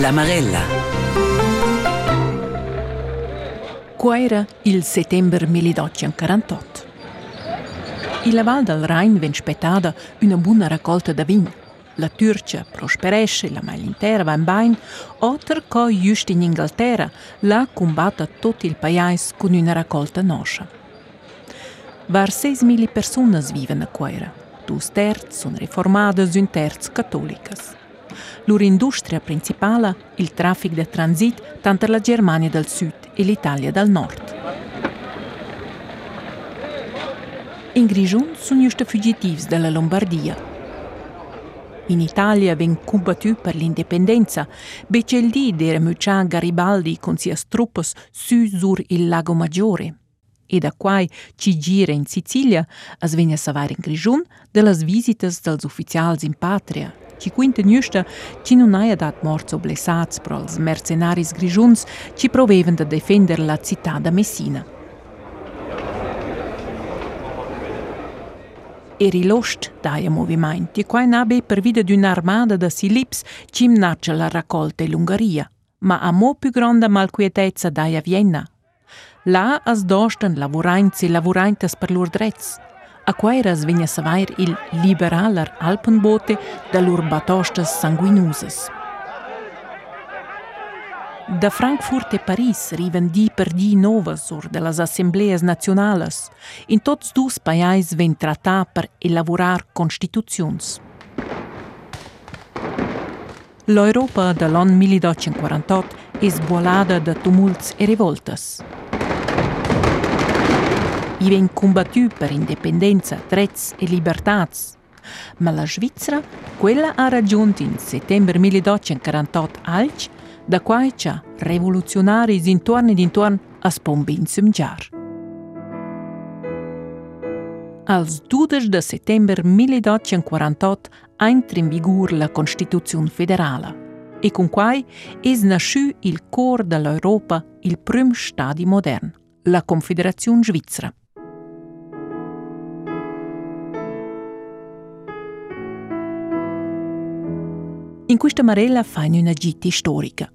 La Marella. Qua il settembre 1848. In la Val del Rhein venne spettata una buona raccolta di vino. La Turcia prosperesce, la Maglintera va in bain, oltre che giusto in Inghilterra, la combatta tutto il paese con una raccolta nostra. Var 6.000 persone vivono qua. Due terzi sono riformate e un terzo cattoliche. Loro industria principale il traffico di transit tanto la Germania del Sud e l'Italia del Nord. In Grigion sono giusto fuggitivi dalla Lombardia. In Italia ven combattuto per l'indipendenza, bece il dì era muccia Garibaldi con sia truppe su sur il Lago Maggiore. E da qua ci gira in Sicilia, as vegna savare in Grigion, delle visite dels ufficiali in patria, ci quinta giusta ci non ha dat morts oblessats pro els mercenaris grigiuns ci proveven da defender la città da Messina. Eri lost daia moviment, e qua nabe per vide d'un'armada da Silips cim nace la raccolta in Ungheria, ma a mo più grande malquietezza daia Vienna. Là as dosten lavuraints e lavuraintes per lur a quairas vegna savair il liberaler Alpenbote da lur batostas sanguinusas. Da Frankfurt e Paris riven di per di novas ur de las assembleas nacionalas. In tots dus paiais ven tratar per elaborar constituzions. L'Europa de l'an 1848 es buolada de tumults e revoltas. I ven combattu per indipendenza, drets e libertats. Ma la Svizzera, quella ha raggiunto in settembre 1848 alc, da quai c'ha rivoluzionari intorno ed intorno a spombin sumgiar. Als 12 de settembre 1848 entra in vigor la Costituzione federale e con quai es nasciu il cor dell'Europa il prim stadi modern, la Confederazione Svizzera. In questa marella fanno una gita storica.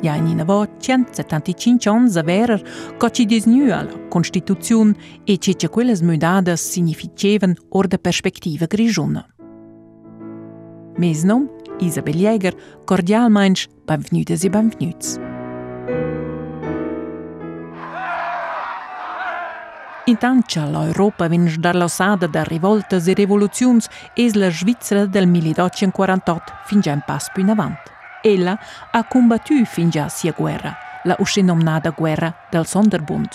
In inavo 175 anni averer che ci disnua la Costituzione e che quelle mudadas significevano or da perspectiva grigiona. Mes nom, Isabel Jäger, cordialmeins, benvenutas e benvenuts. Intanto l'Europa viene sdarlossata da rivolte e rivoluzioni e la Svizzera del 1848 fin già un passo in avanti. Ella ha combattuto fin già sia guerra, la uscenominata guerra del Sonderbund.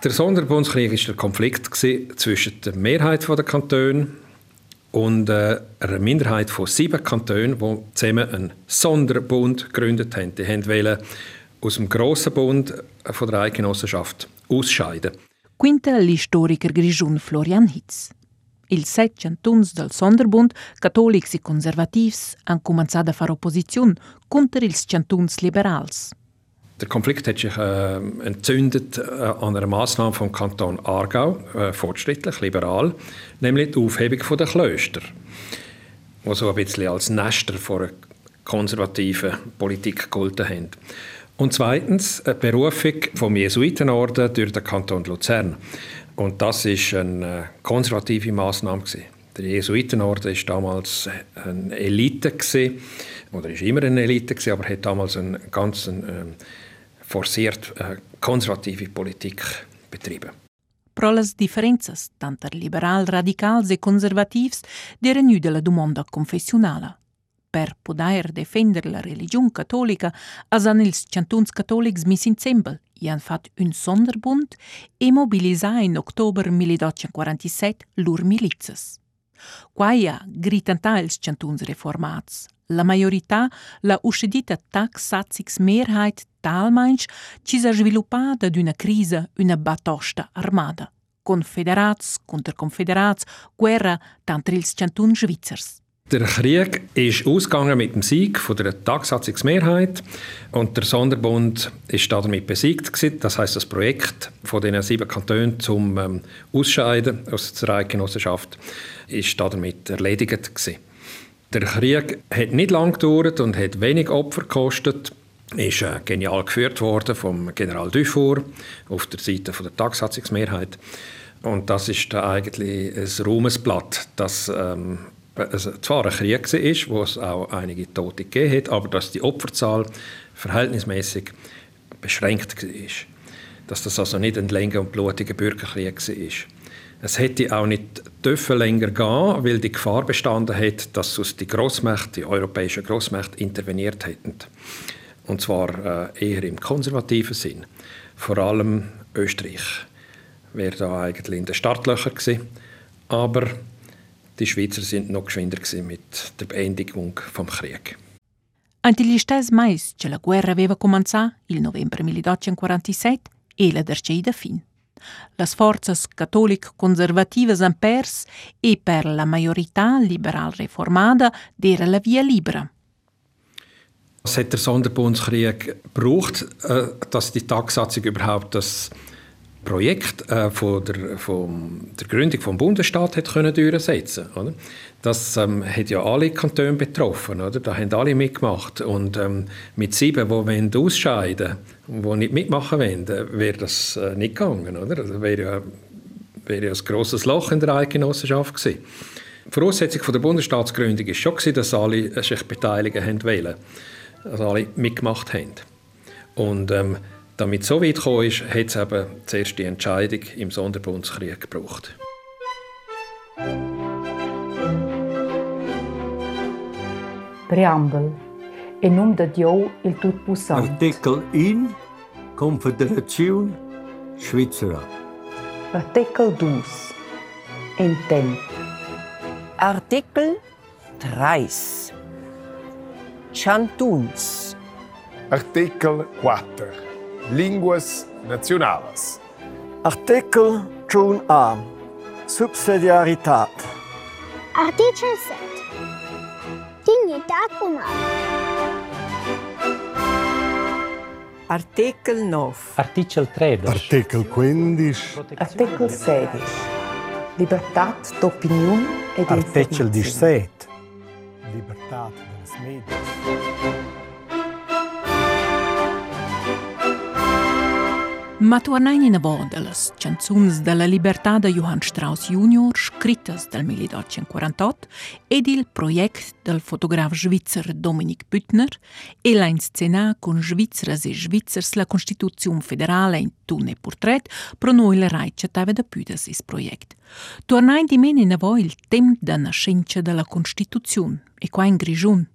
Der Sonderbundskrieg war der Konflikt zwischen der Mehrheit der Kantone und äh, einer Minderheit von sieben Kantonen, die zusammen einen Sonderbund gegründet haben. Die wollten aus dem grossen Bund von der Eidgenossenschaft ausscheiden. Quinta l'istoriker grigiun Florian Hitz. Il set cantuns del Sonderbund, cattolics e conservativs, han començat a fare opposizione contro ils cantuns liberals. Der Konflikt hat sich äh, entzündet äh, an einer Maßnahme vom Kanton Aargau, äh, fortschrittlich, liberal, nämlich die Aufhebung der Klöster, die so ein bisschen als Nester vor einer konservativen Politik gegolten haben. Und zweitens eine Berufung vom Jesuitenorden durch den Kanton Luzern. Und das ist eine konservative Maßnahme Der Jesuitenorden war damals eine Elite oder ist immer eine Elite aber hat damals eine ganz äh, forciert äh, konservative Politik betrieben. Pro les differences, tanto liberal, radicals e conservativs, deren de la domanda confessionala per poder defender la religion cattolica as han ils cantuns cattolics mis in zembel i han fat un sonderbund e mobilisà in october 1847 lur milizas. Quaia gritantà ils cantuns reformats. La majorità la uscedita tax satsix mehrheit talmainch ci sa sviluppata d'una crisa una batosta armada. Confederats contra confederats, guerra tanto ils cantuns svizzers. Der Krieg ist ausgegangen mit dem Sieg von der Tagsatzungsmehrheit und der Sonderbund ist damit besiegt gewesen. Das heißt, das Projekt von den sieben Kantonen zum ähm, Ausscheiden aus der Eidgenossenschaft ist damit erledigt gewesen. Der Krieg hat nicht lange gedauert und hat wenig Opfer gekostet. Ist äh, genial geführt worden vom General Dufour auf der Seite von der Tagsatzungsmehrheit. Und das ist da eigentlich ein Ruhmesblatt, dass ähm, es zwar ein Krieg war, wo es auch einige Tote gegeben hat, aber dass die Opferzahl verhältnismäßig beschränkt war. Dass das also nicht ein länger und blutiger Bürgerkrieg war. Es hätte auch nicht länger gehen, weil die Gefahr bestanden hat, dass sonst die Großmächte, die europäischen Großmächte interveniert hätten. Und zwar äh, eher im konservativen Sinn. Vor allem Österreich wäre da eigentlich in den Startlöchern gewesen. Aber die Schweizer sind noch geschwinder mit der Beendigung vom Krieg. Stessi mais che la guerra aveva cominciato il novembre 1847 e la derceida fin. Las forzas cattolic-conservativas han pers e per la majorità liberal reformada era la via libera. Was hat der Sonderbundskrieg gebraucht, äh, dass die Tagsatzung überhaupt das Projekt äh, von der, von der Gründung des Bundesstaats hat durchsetzen oder? Das ähm, hat ja alle Kantone betroffen. Oder? Da haben alle mitgemacht. Und ähm, mit sieben, die ausscheiden wollen, die nicht mitmachen wollen, wäre das äh, nicht gegangen. Oder? Das wäre ja, wäre ja ein grosses Loch in der Eidgenossenschaft gewesen. Die Voraussetzung von der Bundesstaatsgründung war schon, dass alle sich beteiligen wollen, dass alle mitgemacht haben. Und ähm, damit es so weit gekommen ist, hat es eben zuerst die Entscheidung im Sonderbundskrieg gebraucht. Preambel. In nome di Dio il Tutpossante. Artikel 1. Confederazione Svizzera. Artikel 2. Intent. Artikel 3. Chantuns. Artikel 4. Linguas nacionales. Artikel 1a. Subsidiaritat. Artikel 7. Dignitat umana. Artikel 9. Artikel 13. Artikel 15. Artikel 16. Libertat d'opinione e di Artikel 17. Libertat dels medios. Ma tornain in avo las canzuns della libertà de Johann Strauss Junior, scrittas del 1848, ed il projekt del fotograf svizzer Dominik Büttner, e la inscena con svizzers e svizzers la Constituzione federale in tun e portret, pro noi la raicia tave da püdas is projekt. Tornain di men in avo il tem da nascenza della Constituzione, e qua in Grigion,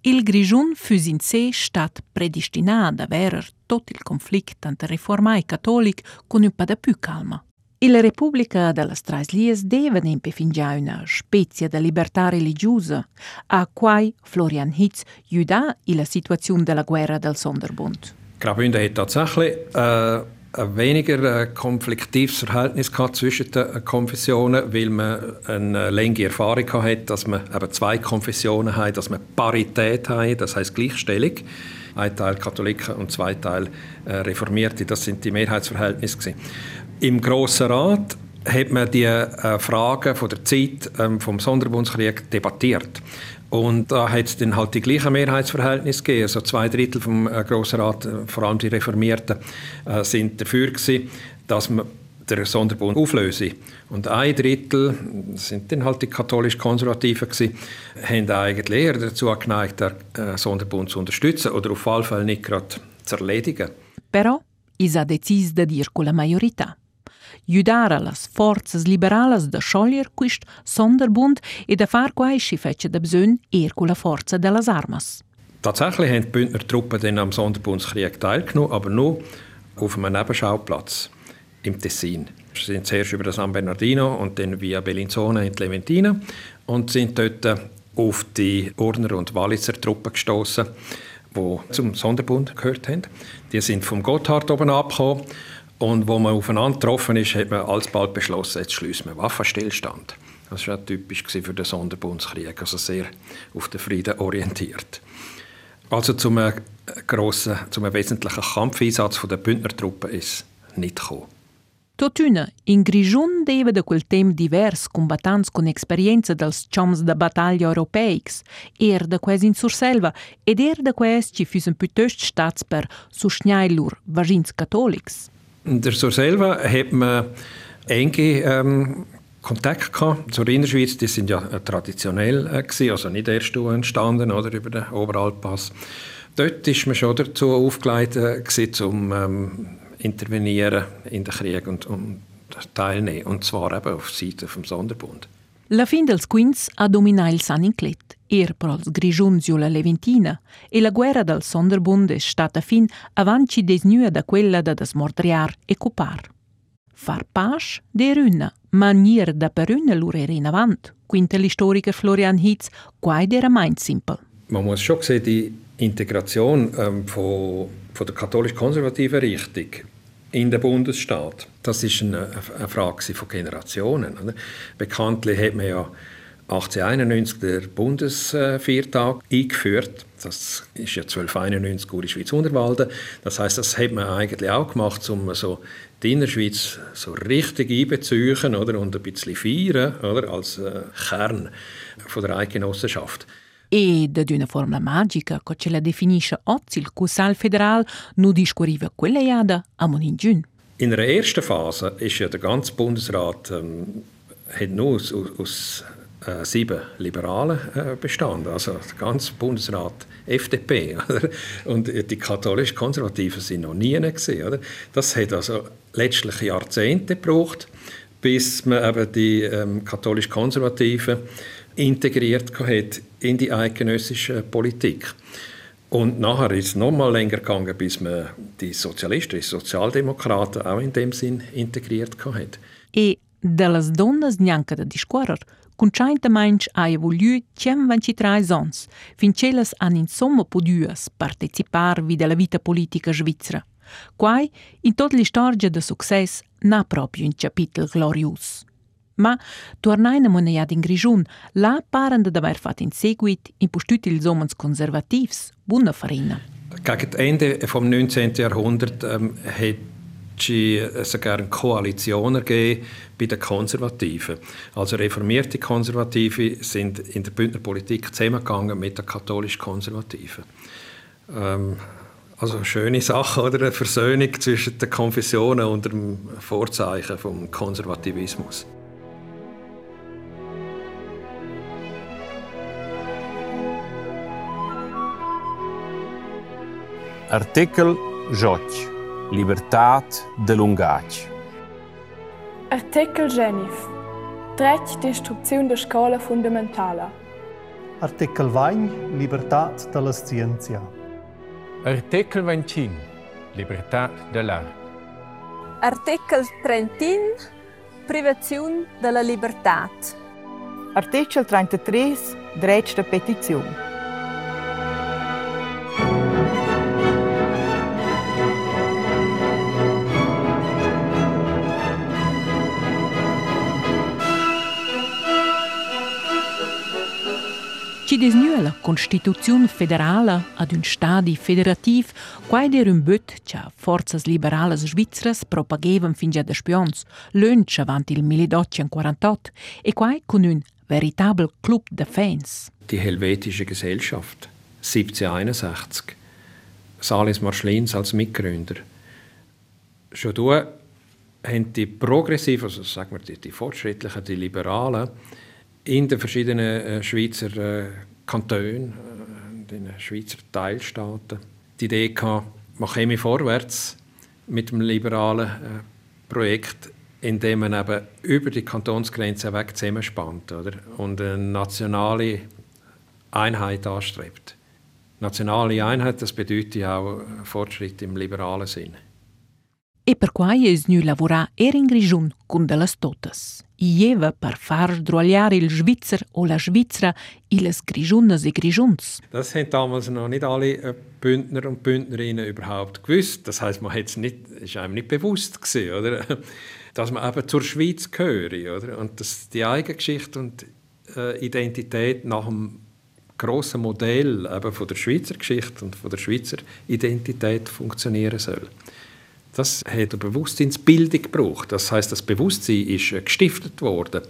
Il Grigion fus in sé stat predestinat a verer tot il conflict ante reformai cattolic con un pa da più calma. Il Repubblica della Straislies deve nempe fingià una spezia de libertà religiosa, a quai Florian Hitz juda la situazione della guerra del Sonderbund. Graubünden hat tatsächlich äh ein weniger äh, konfliktives Verhältnis zwischen den Konfessionen, weil man eine längere Erfahrung hat, dass man eben zwei Konfessionen hat, dass man Parität hat, das heißt Gleichstellung. Ein Teil Katholiken und zwei Teil äh, Reformierte, das sind die Mehrheitsverhältnisse. Im Grossen Rat hat man die äh, Fragen der Zeit ähm, vom Sonderbundskrieg debattiert. Und da hat es dann halt die gleichen Mehrheitsverhältnisse gegeben. Also zwei Drittel vom äh, Grossen Rat, äh, vor allem die Reformierten, äh, sind dafür gewesen, dass man den Sonderbund auflöse. Und ein Drittel, das sind dann halt die katholisch-konservativen gewesen, haben eigentlich eher dazu geneigt, den äh, Sonderbund zu unterstützen oder auf jeden Fall nicht gerade zu erledigen. Però, isa decis de dir con la majorità aiutare las forzas liberales da scioglier quist Sonderbund e da far quai si fece da bisogn er con la forza delas armas. Tatsächlich haben die Bündner Truppen dann am Sonderbundskrieg teilgenommen, aber nur auf einem Nebenschauplatz im Tessin. Sie sind zuerst über San Bernardino und dann via Bellinzona in die Leventina und sind dort auf die Urner und Walitzer Truppen gestoßen, die zum Sonderbund gehört haben. Die sind vom Gotthard oben abgekommen und wo man aufeinander getroffen ist, hat man alsbald beschlossen, jetzt schließen wir Waffenstillstand. Das war typisch für den Sonderbundskrieg, also sehr auf den Frieden orientiert. Also zum grossen, zum wesentlichen Kampfeinsatz der Bündnertruppen ist nicht gekommen. Totuna, in Grigion deva da quel tem divers combattants con esperienza dels chums da battaglia europeics, er da quais in Surselva ed er da quais ci füsen piuttost stats per suschnai lur vagins catholics. In der Surselva hat man enge ähm, Kontakt gehabt zur Innerschweiz. Die sind ja äh, traditionell äh, gewesen, also nicht erst entstanden oder über den Oberalpass. Dort ist man schon dazu aufgelegt, äh, um ähm, intervenieren in den Krieg und, und teilnehmen. Und zwar eben auf Seite vom Sonderbund. La fin dels quins ha dominat il els grigiuns la Leventina, e la guerra del Sonderbund è stata fin avanti desnua da quella da desmordriar e copar. Far pas de runa, manier da per una lur in avant, quinta l'historiker Florian Hitz, quai era mein simpel. Man muss schon sehen, die Integration ähm, von, von der katholisch-konservativen Richtung in den Bundesstaat, das ist eine, eine Frage von Generationen. Oder? Bekanntlich hat man ja 1891 den Bundesviertag eingeführt. Das ist ja 1291 Guri Schweiz Unterwalden. Das heißt, das hat man eigentlich auch gemacht, um so die Innerschweiz so richtig einbeziehen oder, und ein bisschen feiern oder, als äh, Kern von der Eidgenossenschaft. E da d'una forma magica, co ce la definisce oggi il Cussal federal, nu discorriva quella iada a Moningiun. In der ersten Phase ist ja der ganze Bundesrat ähm, hat nur aus, aus äh, sieben Liberalen äh, bestanden, also der ganze Bundesrat FDP. Oder? Und die katholisch-konservativen sind noch nie gesehen. Oder? Das hat also letztlich Jahrzehnte gebraucht, bis man eben die ähm, katholisch-konservativen integriert hat in die eidgenössische Politik. Und nachher ist es noch mal länger gegangen, bis man die Sozialisten, die Sozialdemokraten auch in dem Sinn integriert hat. E dallas donnas neanche da discorrer, Concentamainch ha evoluiu 123 ans, finché las han insomma poduas participar vi della vita politica svizzera. Quai, in tot l'istoria de success, n'ha proprio un capitel glorius. Ma, tornaina moneiad in Grigiun, la paren d'aver fat in seguit in postut ils omens conservativs, buona farina. Gegen Ende vom 19. Jahrhundert ähm, hat sogar eine Koalition gegeben bei den Konservativen. Also reformierte Konservative sind in der Bündner Politik zusammengegangen mit den katholisch-Konservativen. Ähm, also eine schöne Sache, oder? Eine Versöhnung zwischen den Konfessionen unter dem Vorzeichen vom Konservativismus. Artikel 8. Liberdade de lungatg. Artikel Genif. Dret destruzione da scola fundamentala. Artikel 20. Libertà della scienza. Artikel 25. Libertà dell'arte. Artikel 30. Privazione della libertà. Artikel 33. Dret de petizione. Ci desnua la Constituziun federala ad un stadi federativ, quai der un böt cha forzas liberales svizras propagevan fin già da spions, lönch avant il 1848, e quai con un veritabel club de fans. Die Helvetische Gesellschaft, 1761. Salis Marschlins als Mitgründer. Schon da haben die progressiven, also sagen wir die, die fortschrittlichen, die Liberalen, in den verschiedenen äh, Schweizer äh, Kantonen, äh, den Schweizer Teilstaaten, die Idee gehabt, man käme vorwärts mit dem liberalen Projekt, indem man eben über die Kantonsgrenze weg zusammenspannt oder? und eine nationale Einheit anstrebt. Nationale Einheit, das bedeutet auch Fortschritt im liberalen Sinn. E per quai es nu lavora er in Grigiun cun de las totas. Ieva per far drogliare il Schweizer o la Schweizera illes Grigiunas e Grigiuns. Das haben damals noch nicht alle äh, Bündner und Bündnerinnen überhaupt gewusst. Das heißt, man es nicht, ist einem nicht bewusst gewesen, oder? dass man eben zur Schweiz gehöre, oder? Und dass die eigene Geschichte und äh, Identität nach dem grossen Modell eben von der Schweizer Geschichte und von der Schweizer Identität funktionieren soll. Das hat eine Bewusstseinsbildung gebraucht. Das heißt, das Bewusstsein ist äh, gestiftet worden.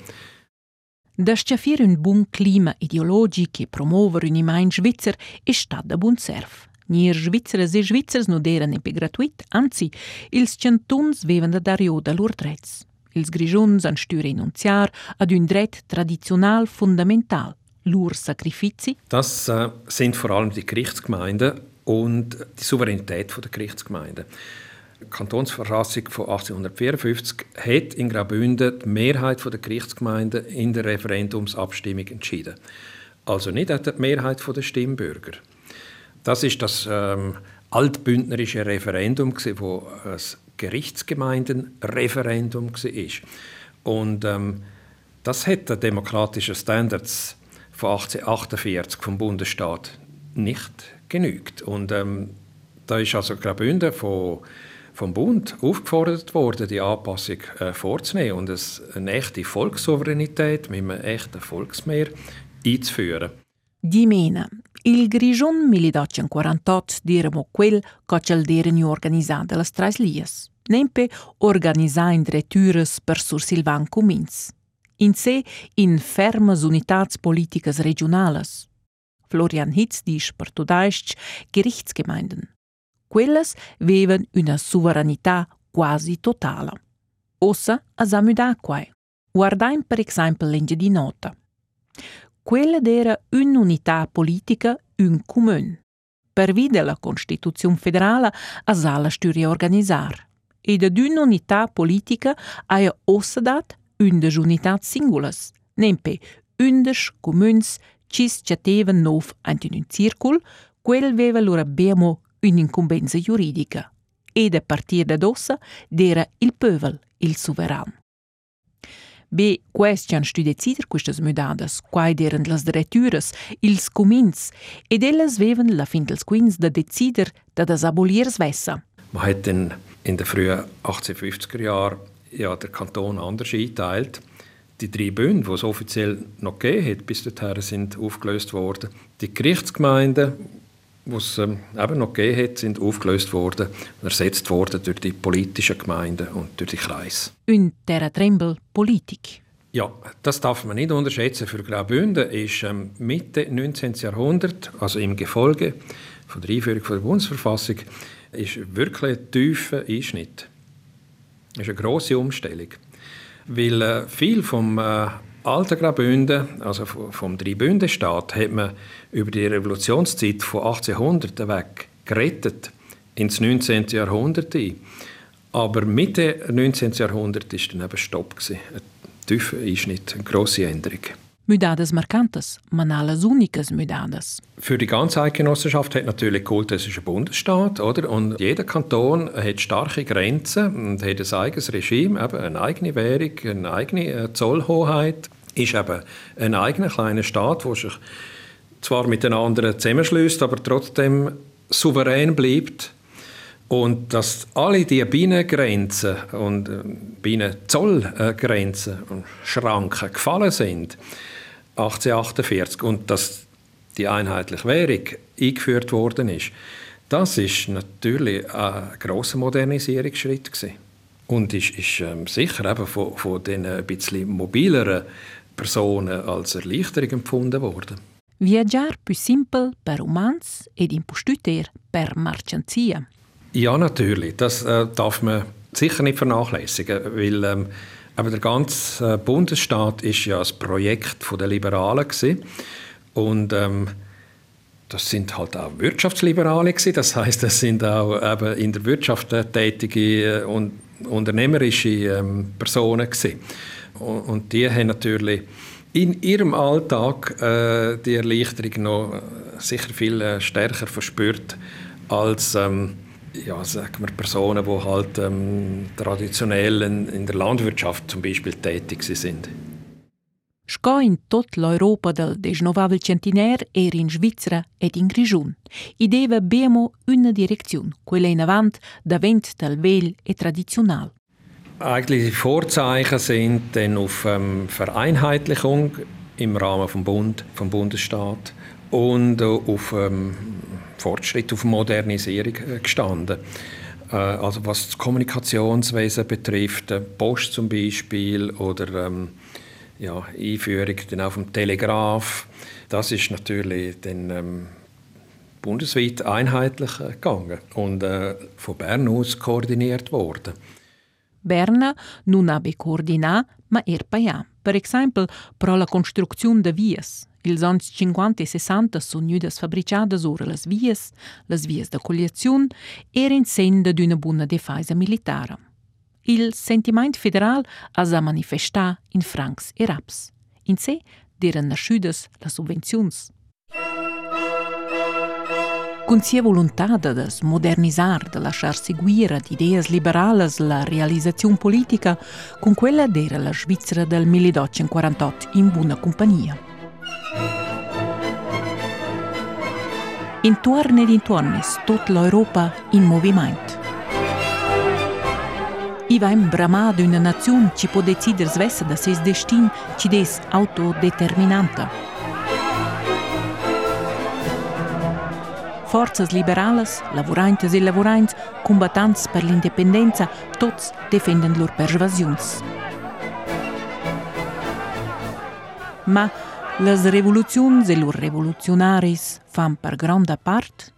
Da schaffir un bun clima ideologic e promover un imain svizzer è stat da bun serv. Nier svizzeres e svizzers non eran epi gratuit, anzi, ils centuns vevan da dario da lur drets. Ils grigiuns han stü renunziar ad un dret traditional fundamental, lur sacrifici. Das äh, sind vor allem die Gerichtsgemeinden und die Souveränität der Gerichtsgemeinden. Kantonsverfassung von 1854 hat in Graubünden die Mehrheit der Gerichtsgemeinden in der Referendumsabstimmung entschieden. Also nicht die Mehrheit der Stimmbürger. Das ist das ähm, altbündnerische Referendum, das ein Gerichtsgemeindenreferendum war. Und ähm, das hat den demokratischen Standards von 1848 vom Bundesstaat nicht genügt. Und ähm, da ist also Graubünden von, vom Bund aufgefordert worden, die Anpassung äh, vorzunehmen und es, eine echte Volkssouveränität mit einem echten Volksmeer einzuführen. Die mena, il grigion 1848 diremo quel che c'el deren organizzat de las trais lias. Nempe organizzà in dretures per sur Silvan Cumins. In se in fermas unitats politicas regionalas. Florian Hitz disch per tudaisc Gerichtsgemeinden. Quelles vevan una sovranità quasi totala. Ossa a samudà quai. Guardaim per esempio l'enge di nota. Quella era un'unità politica, un comune. Per via della Costituzione federale a sala sturi organizzar. Ed ad un'unità politica aia ossa dat undes unitats singulas, nempe undes communs cis chatevan nov ant un circul, quel veva lura bemo un'incumbenza juridica. Ed a partir da dossa dera il pövel il suveran. Be question stu decider quistas mudadas, quai deren las diretturas, ils comins, ed ellas veven la fin dels quins da decider da das aboliers vessa. Man hat in, in den frühen 1850er Jahren ja, der Kanton anders eingeteilt. Die drei Bünde, die es offiziell noch gegeben hat, bis dahin sind aufgelöst worden. Die Gerichtsgemeinden, die es ähm, eben noch gegeben hat, sind aufgelöst worden und ersetzt worden durch die politischen Gemeinden und durch die Kreise. Un terra tremble Politik. Ja, das darf man nicht unterschätzen. Für Graubünden ist ähm, Mitte 19. Jahrhundert, also im Gefolge von der Einführung der Bundesverfassung, ist wirklich ein tiefer Einschnitt. Das ist eine grosse Umstellung. Weil äh, viel vom äh, alten Graubünden, also vom, Dreibündenstaat, hat man über die Revolutionszeit von 1800 weg gerettet ins 19. Jahrhundert ein. Aber Mitte 19. Jahrhundert war dann eben Stopp. Gewesen. Ein tiefer Einschnitt, eine grosse Änderung. Mudadas marcantes, manalas únicas mudadas. Für die ganze Eidgenossenschaft hat natürlich geholt, das ist ein Bundesstaat, oder? Und jeder Kanton hat starke Grenzen und hat ein eigenes Regime, eben eine eigene Währung, eine eigene äh, Zollhoheit. Ist eben ein eigener kleiner Staat, der sich zwar mit den anderen zusammenschließt, aber trotzdem souverän bleibt. Und dass alle diese Bienengrenzen und äh, Bienenzollgrenzen und Schranken gefallen sind, 1848 und dass die einheitliche Währung eingeführt worden ist, das ist natürlich ein grosser Modernisierungsschritt gewesen. und ist, ist ähm, sicher eben von, von den ein bisschen mobileren Personen als Erleichterung empfunden worden. Viaggiar più simpel per umans ed impostüter per marchanzia. Ja, natürlich. Das äh, darf man sicher nicht vernachlässigen, weil ähm, aber der ganze äh, Bundesstaat ist ja das Projekt der Liberalen gewesen. und ähm, das sind halt auch Wirtschaftsliberale gewesen. Das heißt, das sind auch eben in der Wirtschaft tätige und unternehmerische ähm, Personen gewesen. Und, und, die haben natürlich in ihrem Alltag äh, die Erleichterung noch sicher viel äh, stärker verspürt als ähm, ja, sagen wir Personen, die halt ähm, traditionell in, in, der Landwirtschaft zum Beispiel tätig sind. Sco in tot l'Europa del XIX centenaire era in Svizzera ed in Grigion. Ideva bemo una direzione, quella in avant, davent del vel e tradizional. Eigentlich die Vorzeichen sind dann auf ähm, Vereinheitlichung im Rahmen vom Bund, vom Bundesstaat und auf ähm, Fortschritt, auf Modernisierung äh, gestanden. Äh, also was das Kommunikationswesen betrifft, äh, Post zum Beispiel oder ähm, ja, Einführung dann auch vom Telegraph. Das ist natürlich dann ähm, bundesweit einheitlich gegangen und äh, von Bern aus koordiniert worden. Berna non ha be coordinà, ma er paià. Per esempio, pro la costruzione de vias. Ils anys 50 e 60 sun gnüdas fabricadas ora las vias, las vias de cogliazione, er in sen d'una buna defaisa militara. Il sentiment federal ha manifestà in francs e raps. In se d'eran nasciudas las subvenzions. Con sia volontà de modernisar, de lasciar seguire ad ideas liberales la realizzazione politica, con quella d'era la Svizzera del 1848 in buona compagnia. Intorno ed intorno tutta l'Europa in movimento. Iva im bramà d'una nazione ci può decidere svessa da ses destin ci des autodeterminanta. Forzas liberales, lavorantes e lavorains, combattants per l'indipendenza, tots defenden lor persuasions. Ma las revoluzions e lor revolutionaris fan per granda part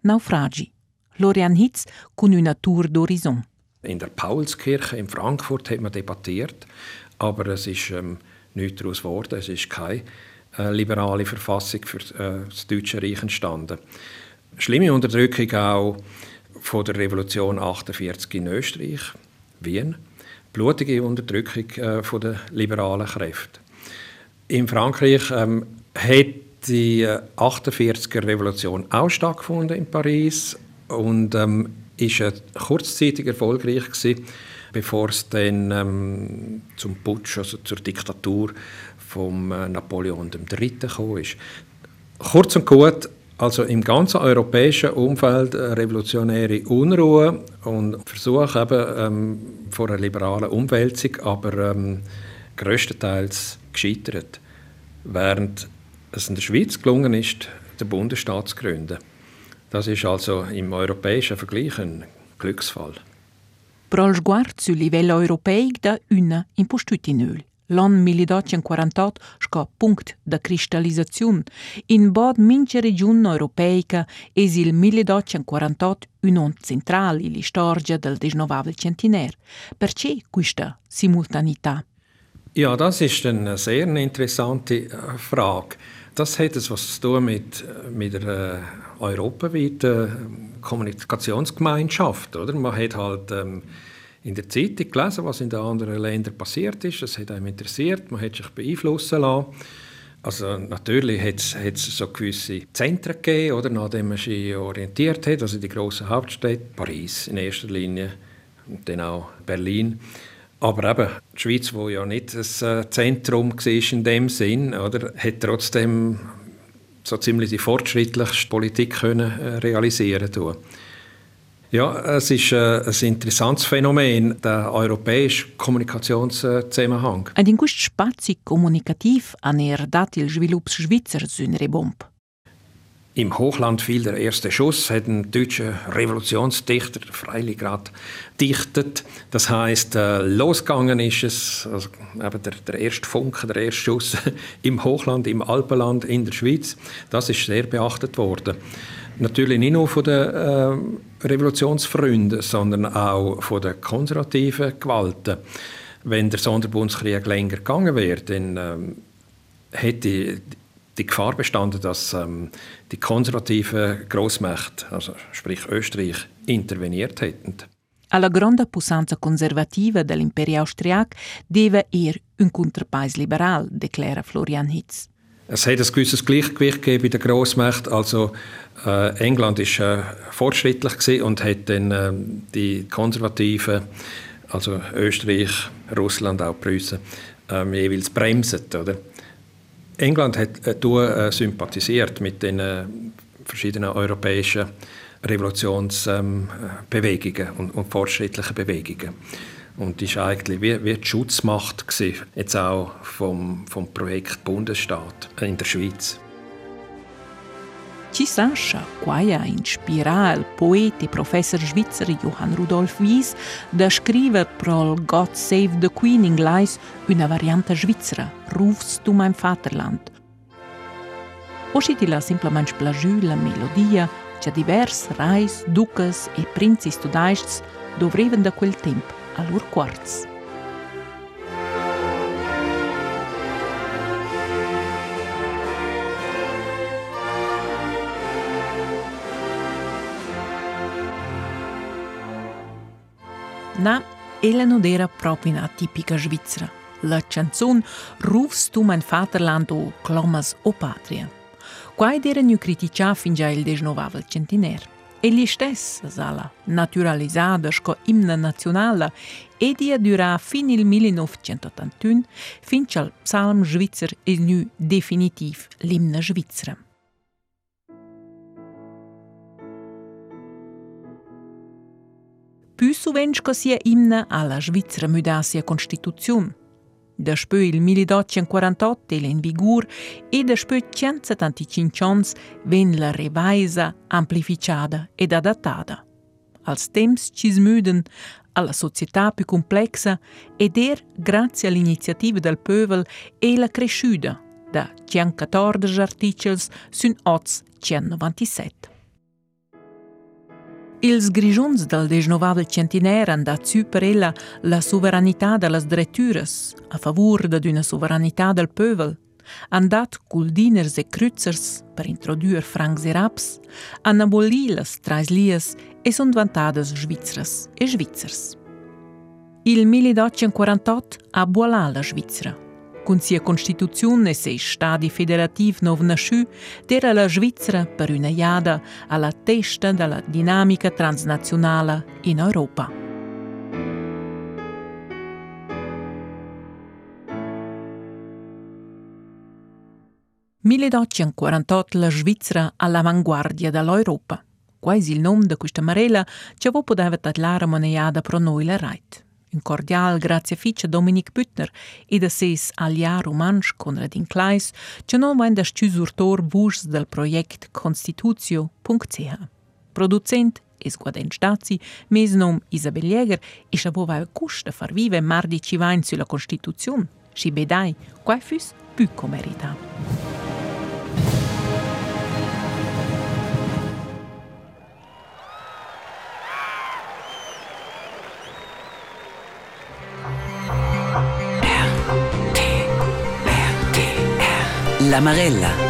naufragi. Florian Hitz con una tour d'horizon. In der Paulskirche in Frankfurt hat man debattiert, aber es ist ähm, nichts daraus geworden. Es ist keine äh, liberale Verfassung für äh, das Deutsche Reich entstanden schlimme Unterdrückung auch von der Revolution 48 in Österreich, Wien, blutige Unterdrückung äh, von der liberalen Kräfte. In Frankreich ähm, hat die 48er äh, Revolution auch stattgefunden in Paris und ähm, ist äh, kurzzeitig erfolgreich gewesen, bevor es dann ähm, zum Putsch, also zur Diktatur von äh, Napoleon III. gekommen ist. Kurz und gut, also im ganzen europäischen Umfeld revolutionäre Unruhe und Versuch eben ähm, vor einer liberalen Umwälzung, aber ähm, größtenteils gescheitert. Während es in der Schweiz gelungen ist, den Bundesstaat zu gründen. Das ist also im europäischen Vergleich ein Glücksfall. Pro il sguardo sul livello europeo da una impostutinöl. L'an 1848 sca punct de cristallizzaziun. In bod mince regiun europeica es il 1848 un on central in l'istorgia del 19. centenaire. Perché questa simultanità? Ja, das ist eine sehr interessante äh, Frage. Das hat etwas zu tun mit, mit der äh, europaweiten Kommunikationsgemeinschaft. Oder? Man hat halt ähm, in der Zeitung gelesen, was in den anderen Ländern passiert ist. Das hat einem interessiert, man hat sich beeinflussen lassen. Also natürlich hat es so gewisse Zentren gegeben, oder, nach denen man sich orientiert hat, also die grossen Hauptstädte, Paris in erster Linie und dann auch Berlin. Aber eben, die Schweiz, wo ja nicht ein äh, Zentrum war in dem Sinn, oder, hat trotzdem so ziemlich die fortschrittlichste Politik können, äh, realisieren können. Ja, es ist äh, ein interessantes Phänomen, der europäische Kommunikationszusammenhang. Ed in questo spazio comunicativo hanno dato il sviluppo svizzero eine Bombe. Im Hochland fiel der erste Schuss, hat ein deutscher Revolutionsdichter freilich gerade dichtet. Das heißt, äh, losgegangen ist es, also eben der, der erste Funke, der erste Schuss im Hochland, im Alpenland, in der Schweiz. Das ist sehr beachtet worden. Natürlich nicht nur von den äh, Revolutionsfreunden, sondern auch von den konservativen Gewalten. Wenn der Sonderbundskrieg länger gegangen wäre, dann ähm, hätte die Gefahr bestanden, dass ähm, die konservativen Großmächte, also sprich Österreich, interveniert hätten. Alla grande puissance conservativa dell'imperio austriac deve er un contrapais liberal, declara Florian Hitz. Es hat ein gewisses Gleichgewicht gegeben bei den Grossmächten. Also äh, England war äh, fortschrittlich und hat dann äh, die Konservativen, also Österreich, Russland, auch Preußen, äh, jeweils bremset. Oder? England hat äh, äh, sympathisiert mit den äh, verschiedenen europäischen Revolutionsbewegungen ähm, und, und fortschrittlichen Bewegungen. Und war eigentlich wie, wie die Schutzmacht gewesen, jetzt auch vom, vom Projekt Bundesstaat in der Schweiz. Ci sascia, quai a inspirà il poeta e professor svizzer Johann Rudolf Wies da scrivere pro God Save the Queen in Gleis una variante svizzera, Rufst du mein Vaterland. Oscitila simplement plagiu la melodia che divers reis, duques e princi studaists dovreven da quel temp a lur Na, ella non era proprio una tipica svizzera. La canzone Rufst du mein Vaterland o Clomas o Patria. Quai era nu criticà fin già il centiner. E gli stessi, sala, naturalizzata sco imna nazionale, e dia dura fin il 1981, fin c'al psalm svizzer è nu definitiv l'imna svizzera. Co sia imna alla Svizzera müda sia Constituzione. Despö il 1848 el in vigur e despö 175 ans ven la revaisa, amplificada ed adattata. Als temps ci smüden alla società più complexa ed er, grazie all'iniziativa del pövel, e la cresciuda da 114 articels sun oz 197. Ils grijons del desnovable centinaire han dat su per ella la soveranità de las dretures a favor de d'una soveranità del pövel, han dat culdiners e cruzers per introduir francs e raps, han aboli las traslies e son vantades svizzeras e svizzers. Il 1848 abuala la Svizzera, Con sia Constituzione sei stati federativ nov nasciu, era la Svizzera per una iada alla testa della dinamica transnazionale in Europa. «1848 la Svizzera all'avanguardia dell'Europa». Quasi il nome di questa marella ci poteva tagliare moneiada pro noi la Reit. Un cordial grazie a Dominic Büttner e da ses aliar romansch Konradin Kleis, che non vain das Tschüsurtor vus del projekt constitutio.ch. Produzent es Guaden Stazi, mes nom Isabel Jäger, e chavo va custa far vive mardi ci vain sulla Constituzion. Si bedai, quai fus più comerita. La La L'Amarella.